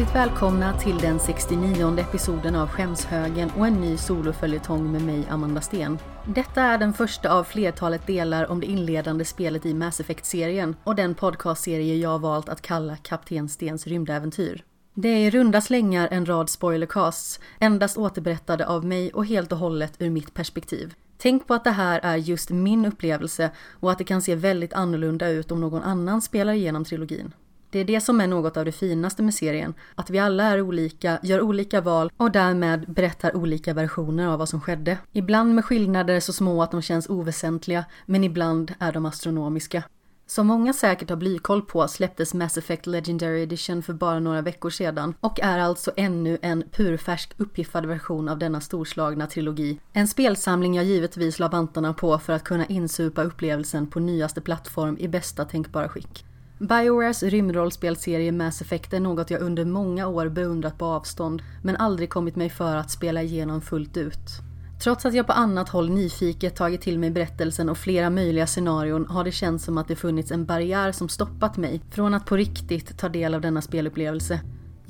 Hjärtligt välkomna till den 69 episoden av Skämshögen och en ny soloföljetong med mig, Amanda Sten. Detta är den första av flertalet delar om det inledande spelet i Mass Effect-serien och den podcastserie jag valt att kalla Kapten Stens rymdäventyr. Det är i runda slängar en rad spoilercasts, endast återberättade av mig och helt och hållet ur mitt perspektiv. Tänk på att det här är just min upplevelse och att det kan se väldigt annorlunda ut om någon annan spelar igenom trilogin. Det är det som är något av det finaste med serien, att vi alla är olika, gör olika val och därmed berättar olika versioner av vad som skedde. Ibland med skillnader så små att de känns oväsentliga, men ibland är de astronomiska. Som många säkert har blykoll på släpptes Mass Effect Legendary Edition för bara några veckor sedan och är alltså ännu en purfärsk uppiffad version av denna storslagna trilogi. En spelsamling jag givetvis la vantarna på för att kunna insupa upplevelsen på nyaste plattform i bästa tänkbara skick. Biowares rymdrollspelserie Mass Effect är något jag under många år beundrat på avstånd men aldrig kommit mig för att spela igenom fullt ut. Trots att jag på annat håll nyfiket tagit till mig berättelsen och flera möjliga scenarion har det känts som att det funnits en barriär som stoppat mig från att på riktigt ta del av denna spelupplevelse.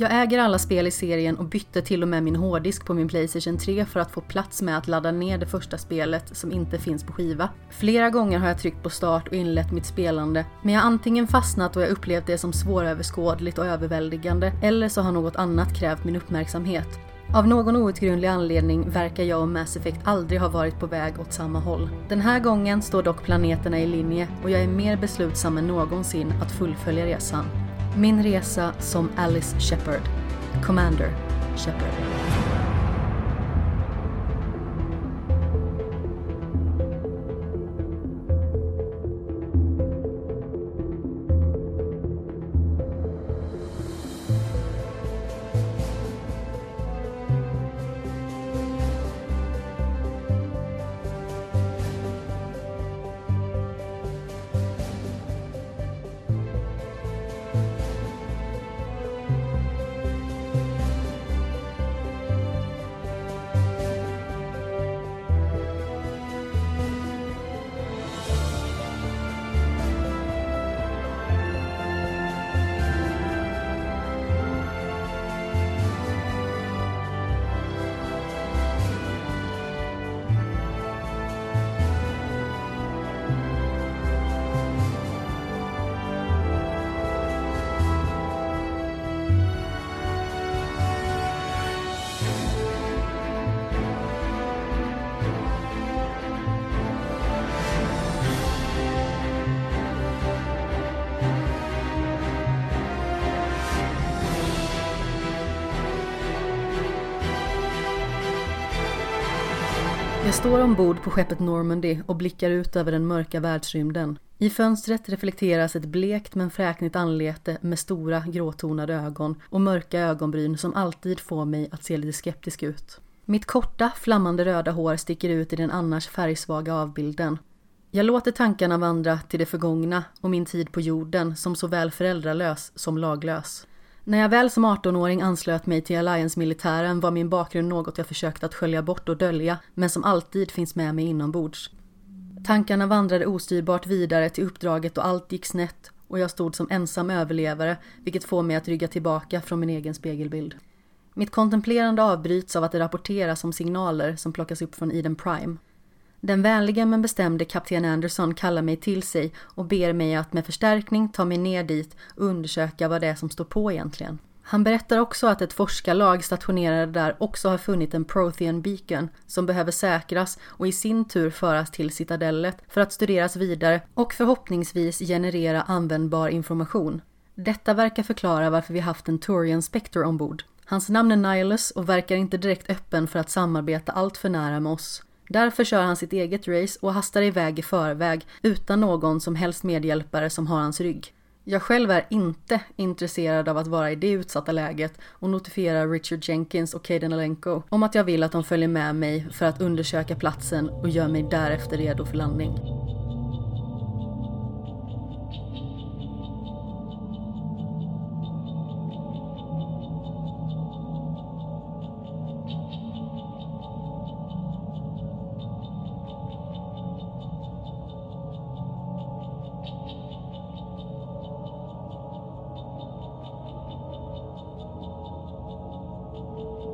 Jag äger alla spel i serien och bytte till och med min hårddisk på min Playstation 3 för att få plats med att ladda ner det första spelet som inte finns på skiva. Flera gånger har jag tryckt på start och inlett mitt spelande, men jag har antingen fastnat och jag upplevt det som svåröverskådligt och överväldigande, eller så har något annat krävt min uppmärksamhet. Av någon outgrundlig anledning verkar jag och Mass Effect aldrig ha varit på väg åt samma håll. Den här gången står dock planeterna i linje och jag är mer beslutsam än någonsin att fullfölja resan. Min resa som Alice Shepard. Commander Shepard. Jag står ombord på skeppet Normandy och blickar ut över den mörka världsrymden. I fönstret reflekteras ett blekt men fräknigt anlete med stora gråtonade ögon och mörka ögonbryn som alltid får mig att se lite skeptisk ut. Mitt korta, flammande röda hår sticker ut i den annars färgsvaga avbilden. Jag låter tankarna vandra till det förgångna och min tid på jorden som såväl föräldralös som laglös. När jag väl som 18-åring anslöt mig till Alliance-militären var min bakgrund något jag försökt att skölja bort och dölja, men som alltid finns med mig inombords. Tankarna vandrade ostyrbart vidare till uppdraget och allt gick snett och jag stod som ensam överlevare, vilket får mig att rygga tillbaka från min egen spegelbild. Mitt kontemplerande avbryts av att det rapporteras om signaler som plockas upp från Eden Prime. Den vänliga men bestämde kapten Anderson kallar mig till sig och ber mig att med förstärkning ta mig ner dit och undersöka vad det är som står på egentligen. Han berättar också att ett forskarlag stationerade där också har funnit en Prothean Beacon som behöver säkras och i sin tur föras till citadellet för att studeras vidare och förhoppningsvis generera användbar information. Detta verkar förklara varför vi haft en Turian Spectre ombord. Hans namn är Nihilus och verkar inte direkt öppen för att samarbeta allt för nära med oss. Därför kör han sitt eget race och hastar iväg i förväg utan någon som helst medhjälpare som har hans rygg. Jag själv är inte intresserad av att vara i det utsatta läget och notifierar Richard Jenkins och Caden Alenko om att jag vill att de följer med mig för att undersöka platsen och gör mig därefter redo för landning.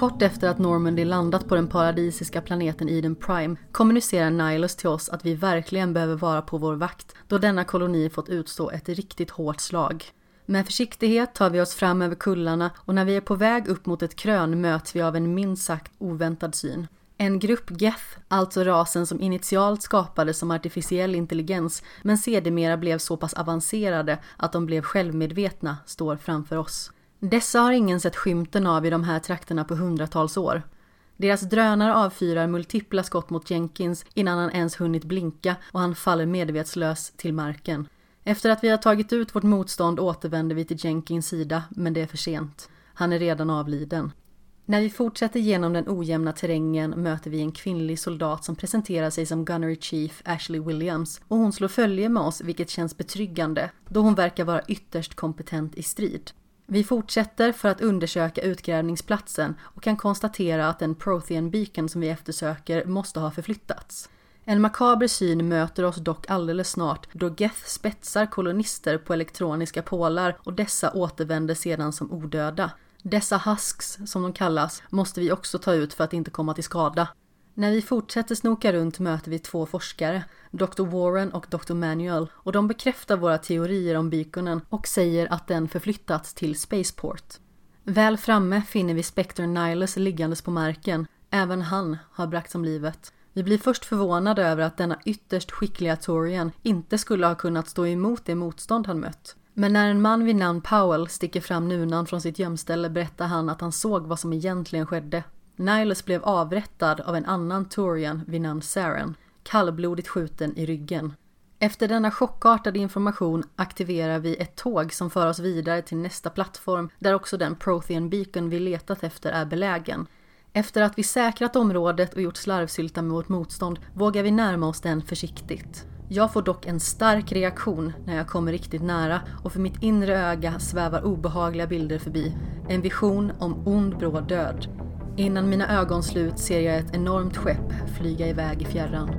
Kort efter att Normandy landat på den paradisiska planeten Eden Prime kommunicerar Nihilus till oss att vi verkligen behöver vara på vår vakt då denna koloni fått utstå ett riktigt hårt slag. Med försiktighet tar vi oss fram över kullarna och när vi är på väg upp mot ett krön möts vi av en minst sagt oväntad syn. En grupp Geth, alltså rasen som initialt skapades som artificiell intelligens men sedermera blev så pass avancerade att de blev självmedvetna, står framför oss. Dessa har ingen sett skymten av i de här trakterna på hundratals år. Deras drönare avfyrar multipla skott mot Jenkins innan han ens hunnit blinka och han faller medvetslös till marken. Efter att vi har tagit ut vårt motstånd återvänder vi till Jenkins sida, men det är för sent. Han är redan avliden. När vi fortsätter genom den ojämna terrängen möter vi en kvinnlig soldat som presenterar sig som Gunnery Chief Ashley Williams och hon slår följe med oss vilket känns betryggande då hon verkar vara ytterst kompetent i strid. Vi fortsätter för att undersöka utgrävningsplatsen och kan konstatera att den Prothean Beacon som vi eftersöker måste ha förflyttats. En makaber syn möter oss dock alldeles snart då Geth spetsar kolonister på elektroniska pålar och dessa återvänder sedan som odöda. Dessa husks, som de kallas, måste vi också ta ut för att inte komma till skada. När vi fortsätter snoka runt möter vi två forskare, Dr. Warren och Dr. Manuel, och de bekräftar våra teorier om beaconen och säger att den förflyttats till Spaceport. Väl framme finner vi Spectre Nihilus liggandes på marken. Även han har bragts om livet. Vi blir först förvånade över att denna ytterst skickliga Torian inte skulle ha kunnat stå emot det motstånd han mött. Men när en man vid namn Powell sticker fram nunan från sitt gömställe berättar han att han såg vad som egentligen skedde. Niles blev avrättad av en annan Torian vid namn Saren, kallblodigt skjuten i ryggen. Efter denna chockartade information aktiverar vi ett tåg som för oss vidare till nästa plattform där också den Prothean Beacon vi letat efter är belägen. Efter att vi säkrat området och gjort slarvsylta med vårt motstånd vågar vi närma oss den försiktigt. Jag får dock en stark reaktion när jag kommer riktigt nära och för mitt inre öga svävar obehagliga bilder förbi. En vision om ond bråd död. Innan mina ögon slut ser jag ett enormt skepp flyga iväg i fjärran.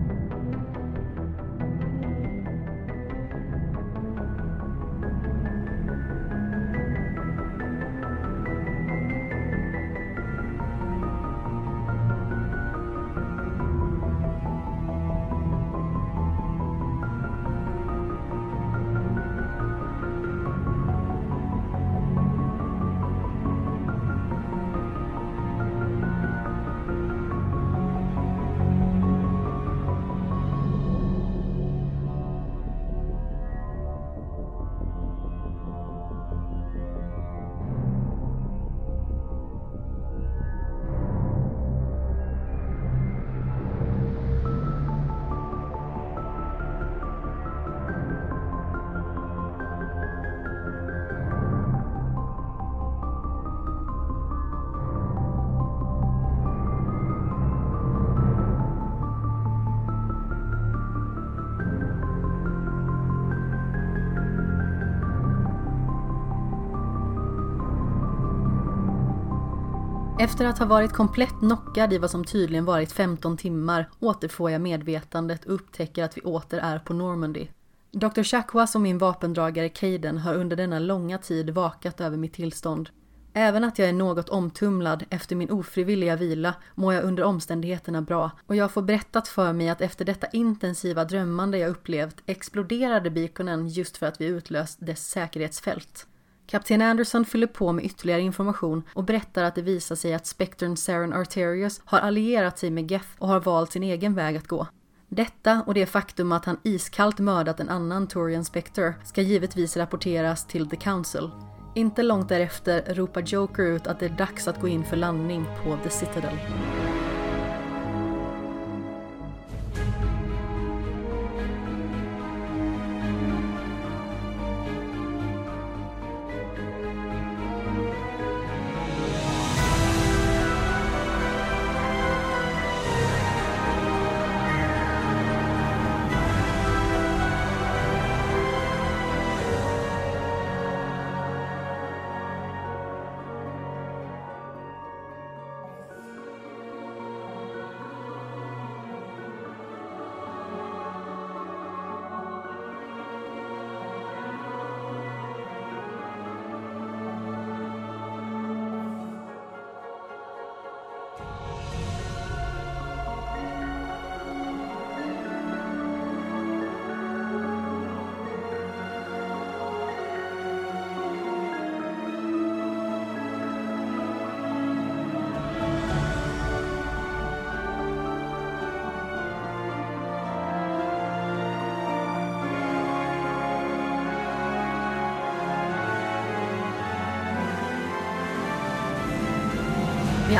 Efter att ha varit komplett knockad i vad som tydligen varit 15 timmar återfår jag medvetandet och upptäcker att vi åter är på Normandy. Dr. Chakwas och min vapendragare Caden har under denna långa tid vakat över mitt tillstånd. Även att jag är något omtumlad efter min ofrivilliga vila mår jag under omständigheterna bra och jag får berättat för mig att efter detta intensiva drömmande jag upplevt exploderade beaconen just för att vi utlöst dess säkerhetsfält. Kapten Anderson fyller på med ytterligare information och berättar att det visar sig att Spectern Saren Arterius har allierat sig med Geth och har valt sin egen väg att gå. Detta och det faktum att han iskallt mördat en annan Torian Spectre ska givetvis rapporteras till The Council. Inte långt därefter ropar Joker ut att det är dags att gå in för landning på The Citadel.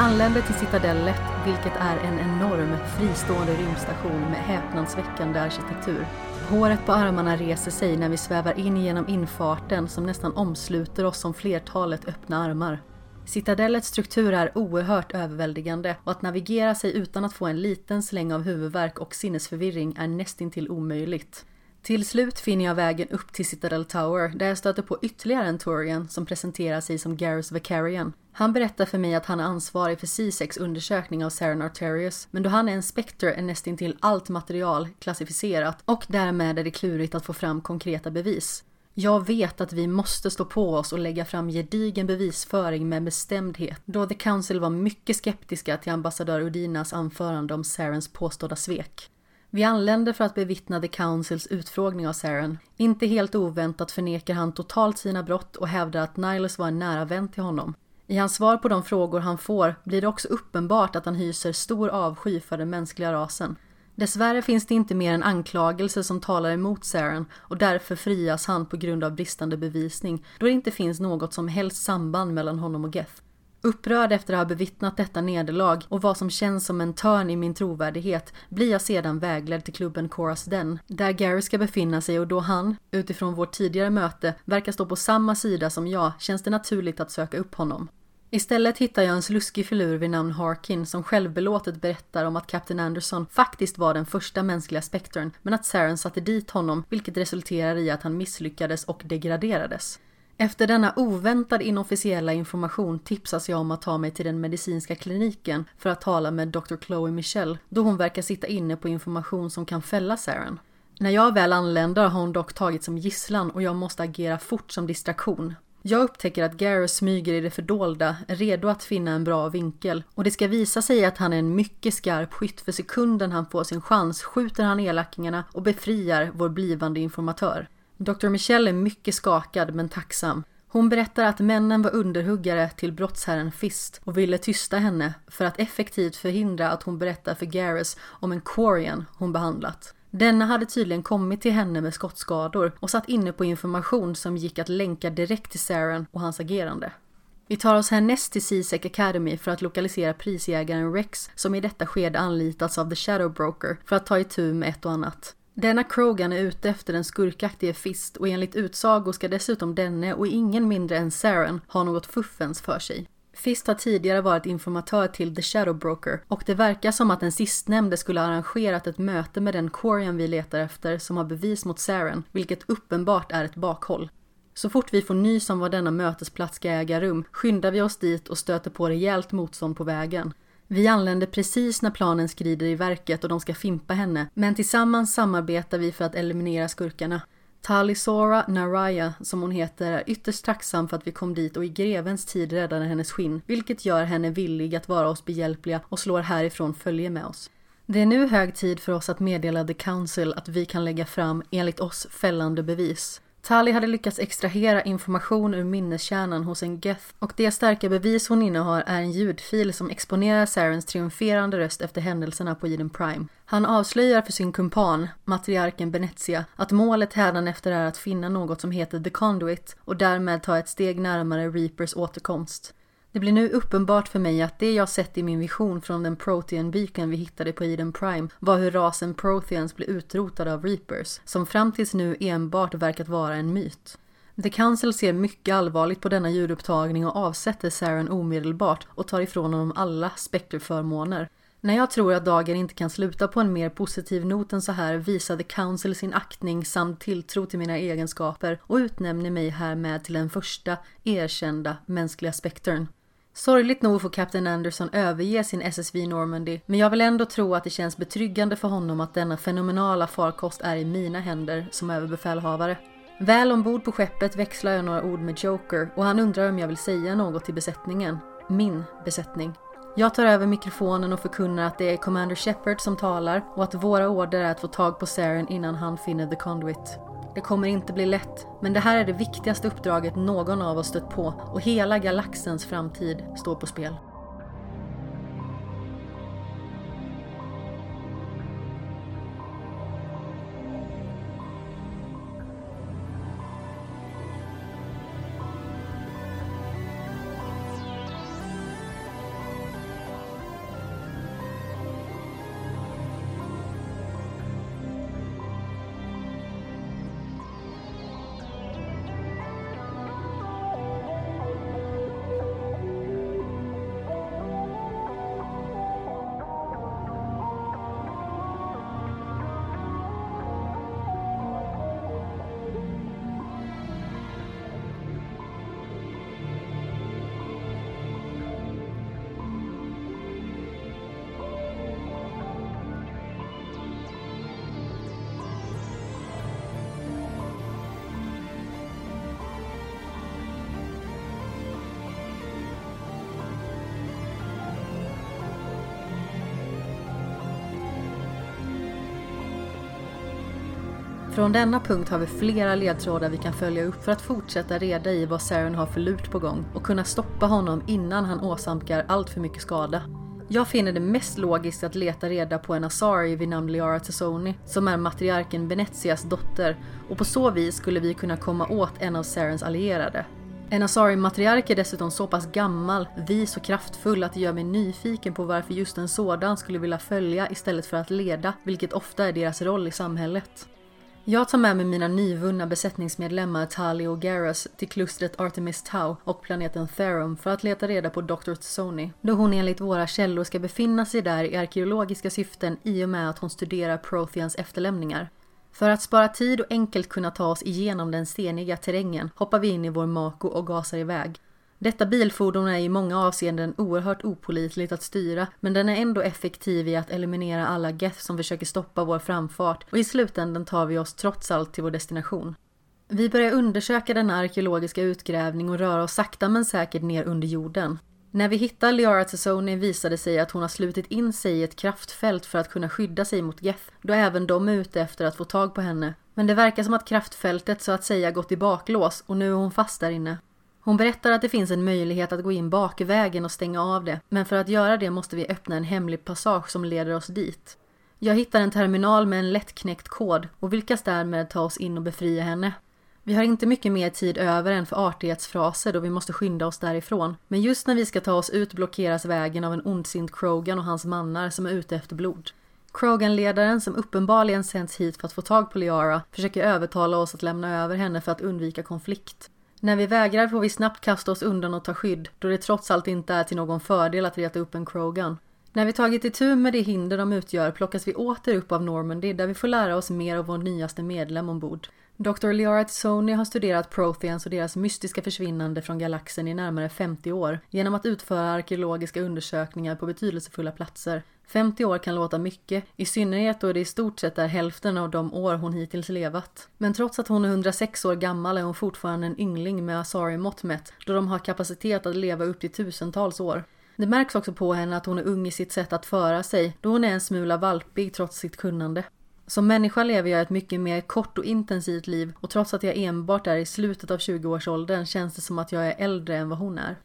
Anländer till Citadellet, vilket är en enorm fristående rymdstation med häpnadsväckande arkitektur. Håret på armarna reser sig när vi svävar in genom infarten som nästan omsluter oss som flertalet öppna armar. Citadellets struktur är oerhört överväldigande och att navigera sig utan att få en liten släng av huvudvärk och sinnesförvirring är nästintill omöjligt. Till slut finner jag vägen upp till Citadel Tower där jag stöter på ytterligare en Torian som presenterar sig som Garrus Vicarian. Han berättar för mig att han är ansvarig för C6 undersökning av Saren Arterius, men då han är en Spectre är nästintill allt material klassificerat och därmed är det klurigt att få fram konkreta bevis. Jag vet att vi måste stå på oss och lägga fram gedigen bevisföring med bestämdhet, då The Council var mycket skeptiska till ambassadör Udinas anförande om Sarens påstådda svek. Vi anländer för att bevittna The Councils utfrågning av Saren. Inte helt oväntat förnekar han totalt sina brott och hävdar att Nihilus var en nära vän till honom. I hans svar på de frågor han får blir det också uppenbart att han hyser stor avsky för den mänskliga rasen. Dessvärre finns det inte mer än anklagelser som talar emot Saren och därför frias han på grund av bristande bevisning då det inte finns något som helst samband mellan honom och Geth. Upprörd efter att ha bevittnat detta nederlag och vad som känns som en törn i min trovärdighet blir jag sedan vägledd till klubben Coras Den, där Gary ska befinna sig och då han, utifrån vårt tidigare möte, verkar stå på samma sida som jag känns det naturligt att söka upp honom. Istället hittar jag en sluskig filur vid namn Harkin som självbelåtet berättar om att Captain Anderson faktiskt var den första mänskliga spektern men att Saren satte dit honom vilket resulterar i att han misslyckades och degraderades. Efter denna oväntade inofficiella information tipsas jag om att ta mig till den medicinska kliniken för att tala med Dr. Chloe Michelle då hon verkar sitta inne på information som kan fälla Saren. När jag väl anländer har hon dock tagit som gisslan och jag måste agera fort som distraktion. Jag upptäcker att Gareth smyger i det fördolda, redo att finna en bra vinkel och det ska visa sig att han är en mycket skarp skytt för sekunden han får sin chans skjuter han elakingarna och befriar vår blivande informatör. Dr. Michelle är mycket skakad men tacksam. Hon berättar att männen var underhuggare till brottsherren Fist och ville tysta henne för att effektivt förhindra att hon berättar för Garrus om en Quarian hon behandlat. Denna hade tydligen kommit till henne med skottskador och satt inne på information som gick att länka direkt till Saren och hans agerande. Vi tar oss härnäst till Seasec Academy för att lokalisera prisjägaren Rex som i detta skede anlitats av The Shadow Broker för att ta itu med ett och annat. Denna Krogan är ute efter den skurkaktige Fist och enligt utsago ska dessutom denne och ingen mindre än Saren ha något fuffens för sig. Fist har tidigare varit informatör till The Shadow Broker och det verkar som att den sistnämnde skulle ha arrangerat ett möte med den Quarian vi letar efter som har bevis mot Saren, vilket uppenbart är ett bakhåll. Så fort vi får nys om var denna mötesplats ska äga rum skyndar vi oss dit och stöter på rejält motstånd på vägen. Vi anländer precis när planen skrider i verket och de ska fimpa henne, men tillsammans samarbetar vi för att eliminera skurkarna. Talisora Naraya, som hon heter, är ytterst tacksam för att vi kom dit och i grevens tid räddade hennes skinn, vilket gör henne villig att vara oss behjälpliga och slår härifrån följe med oss. Det är nu hög tid för oss att meddela The Council att vi kan lägga fram, enligt oss, fällande bevis. Tali hade lyckats extrahera information ur minneskärnan hos en Geth och det starka bevis hon innehar är en ljudfil som exponerar Sarens triumferande röst efter händelserna på Eden Prime. Han avslöjar för sin kumpan, matriarken Benezia, att målet hädanefter är att finna något som heter The Conduit och därmed ta ett steg närmare Reapers återkomst. Det blir nu uppenbart för mig att det jag sett i min vision från den Protean-byken vi hittade på Eden Prime var hur rasen Proteans blev utrotade av Reapers, som fram tills nu enbart verkat vara en myt. The Council ser mycket allvarligt på denna ljudupptagning och avsätter Saren omedelbart och tar ifrån honom alla spekterförmåner. När jag tror att dagen inte kan sluta på en mer positiv not än så här visar The Council sin aktning samt tilltro till mina egenskaper och utnämner mig härmed till den första erkända mänskliga spektern. Sorgligt nog får Kapten Anderson överge sin SSV Normandy, men jag vill ändå tro att det känns betryggande för honom att denna fenomenala farkost är i mina händer som överbefälhavare. Väl ombord på skeppet växlar jag några ord med Joker och han undrar om jag vill säga något till besättningen. Min besättning. Jag tar över mikrofonen och förkunnar att det är Commander Shepard som talar och att våra order är att få tag på Saren innan han finner The Conduit. Det kommer inte bli lätt, men det här är det viktigaste uppdraget någon av oss stött på och hela galaxens framtid står på spel. Från denna punkt har vi flera ledtrådar vi kan följa upp för att fortsätta reda i vad Saren har för lurt på gång och kunna stoppa honom innan han åsamkar allt för mycket skada. Jag finner det mest logiskt att leta reda på en Asari vid namn Liara Tassoni som är matriarken Benetias dotter och på så vis skulle vi kunna komma åt en av Sarens allierade. En Asari-matriark är dessutom så pass gammal, vis och kraftfull att det gör mig nyfiken på varför just en sådan skulle vilja följa istället för att leda, vilket ofta är deras roll i samhället. Jag tar med mig mina nyvunna besättningsmedlemmar Tali och Garrus till klustret Artemis Tau och planeten Therum för att leta reda på Dr. Tsoni, då hon enligt våra källor ska befinna sig där i arkeologiska syften i och med att hon studerar Protheans efterlämningar. För att spara tid och enkelt kunna ta oss igenom den steniga terrängen hoppar vi in i vår Mako och gasar iväg. Detta bilfordon är i många avseenden oerhört opolitligt att styra, men den är ändå effektiv i att eliminera alla geth som försöker stoppa vår framfart och i slutändan tar vi oss trots allt till vår destination. Vi börjar undersöka denna arkeologiska utgrävning och röra oss sakta men säkert ner under jorden. När vi hittar Liara Tassoni visade det sig att hon har slutit in sig i ett kraftfält för att kunna skydda sig mot Geth, då även de är ute efter att få tag på henne. Men det verkar som att kraftfältet så att säga gått i baklås och nu är hon fast där inne. Hon berättar att det finns en möjlighet att gå in bakvägen och stänga av det, men för att göra det måste vi öppna en hemlig passage som leder oss dit. Jag hittar en terminal med en lättknäckt kod och lyckas därmed ta oss in och befria henne. Vi har inte mycket mer tid över än för artighetsfraser då vi måste skynda oss därifrån. Men just när vi ska ta oss ut blockeras vägen av en ondsint Krogan och hans mannar som är ute efter blod. Krogan-ledaren, som uppenbarligen sänds hit för att få tag på Liara, försöker övertala oss att lämna över henne för att undvika konflikt. När vi vägrar får vi snabbt kasta oss undan och ta skydd, då det trots allt inte är till någon fördel att reta upp en Krogan. När vi tagit itu med det hinder de utgör plockas vi åter upp av Normandy där vi får lära oss mer av vår nyaste medlem ombord. Dr. Liara Sony har studerat Protheans och deras mystiska försvinnande från galaxen i närmare 50 år genom att utföra arkeologiska undersökningar på betydelsefulla platser. 50 år kan låta mycket, i synnerhet då det i stort sett är hälften av de år hon hittills levat. Men trots att hon är 106 år gammal är hon fortfarande en yngling med Asari-mått mätt, då de har kapacitet att leva upp till tusentals år. Det märks också på henne att hon är ung i sitt sätt att föra sig, då hon är en smula valpig trots sitt kunnande. Som människa lever jag ett mycket mer kort och intensivt liv och trots att jag enbart är i slutet av 20-årsåldern känns det som att jag är äldre än vad hon är.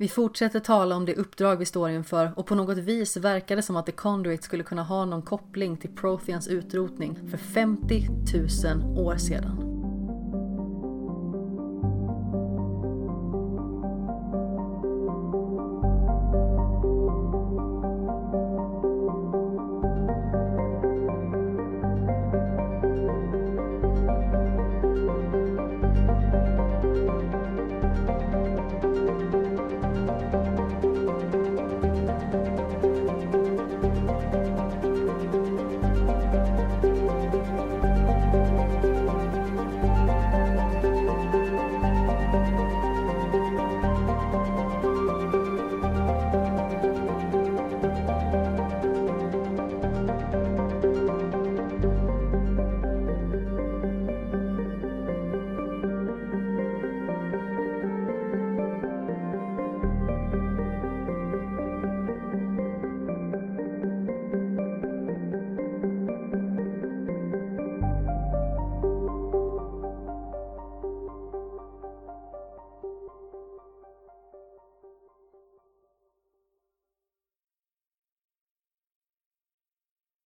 Vi fortsätter tala om det uppdrag vi står inför och på något vis verkar det som att The Conduit skulle kunna ha någon koppling till Protheans utrotning för 50 000 år sedan.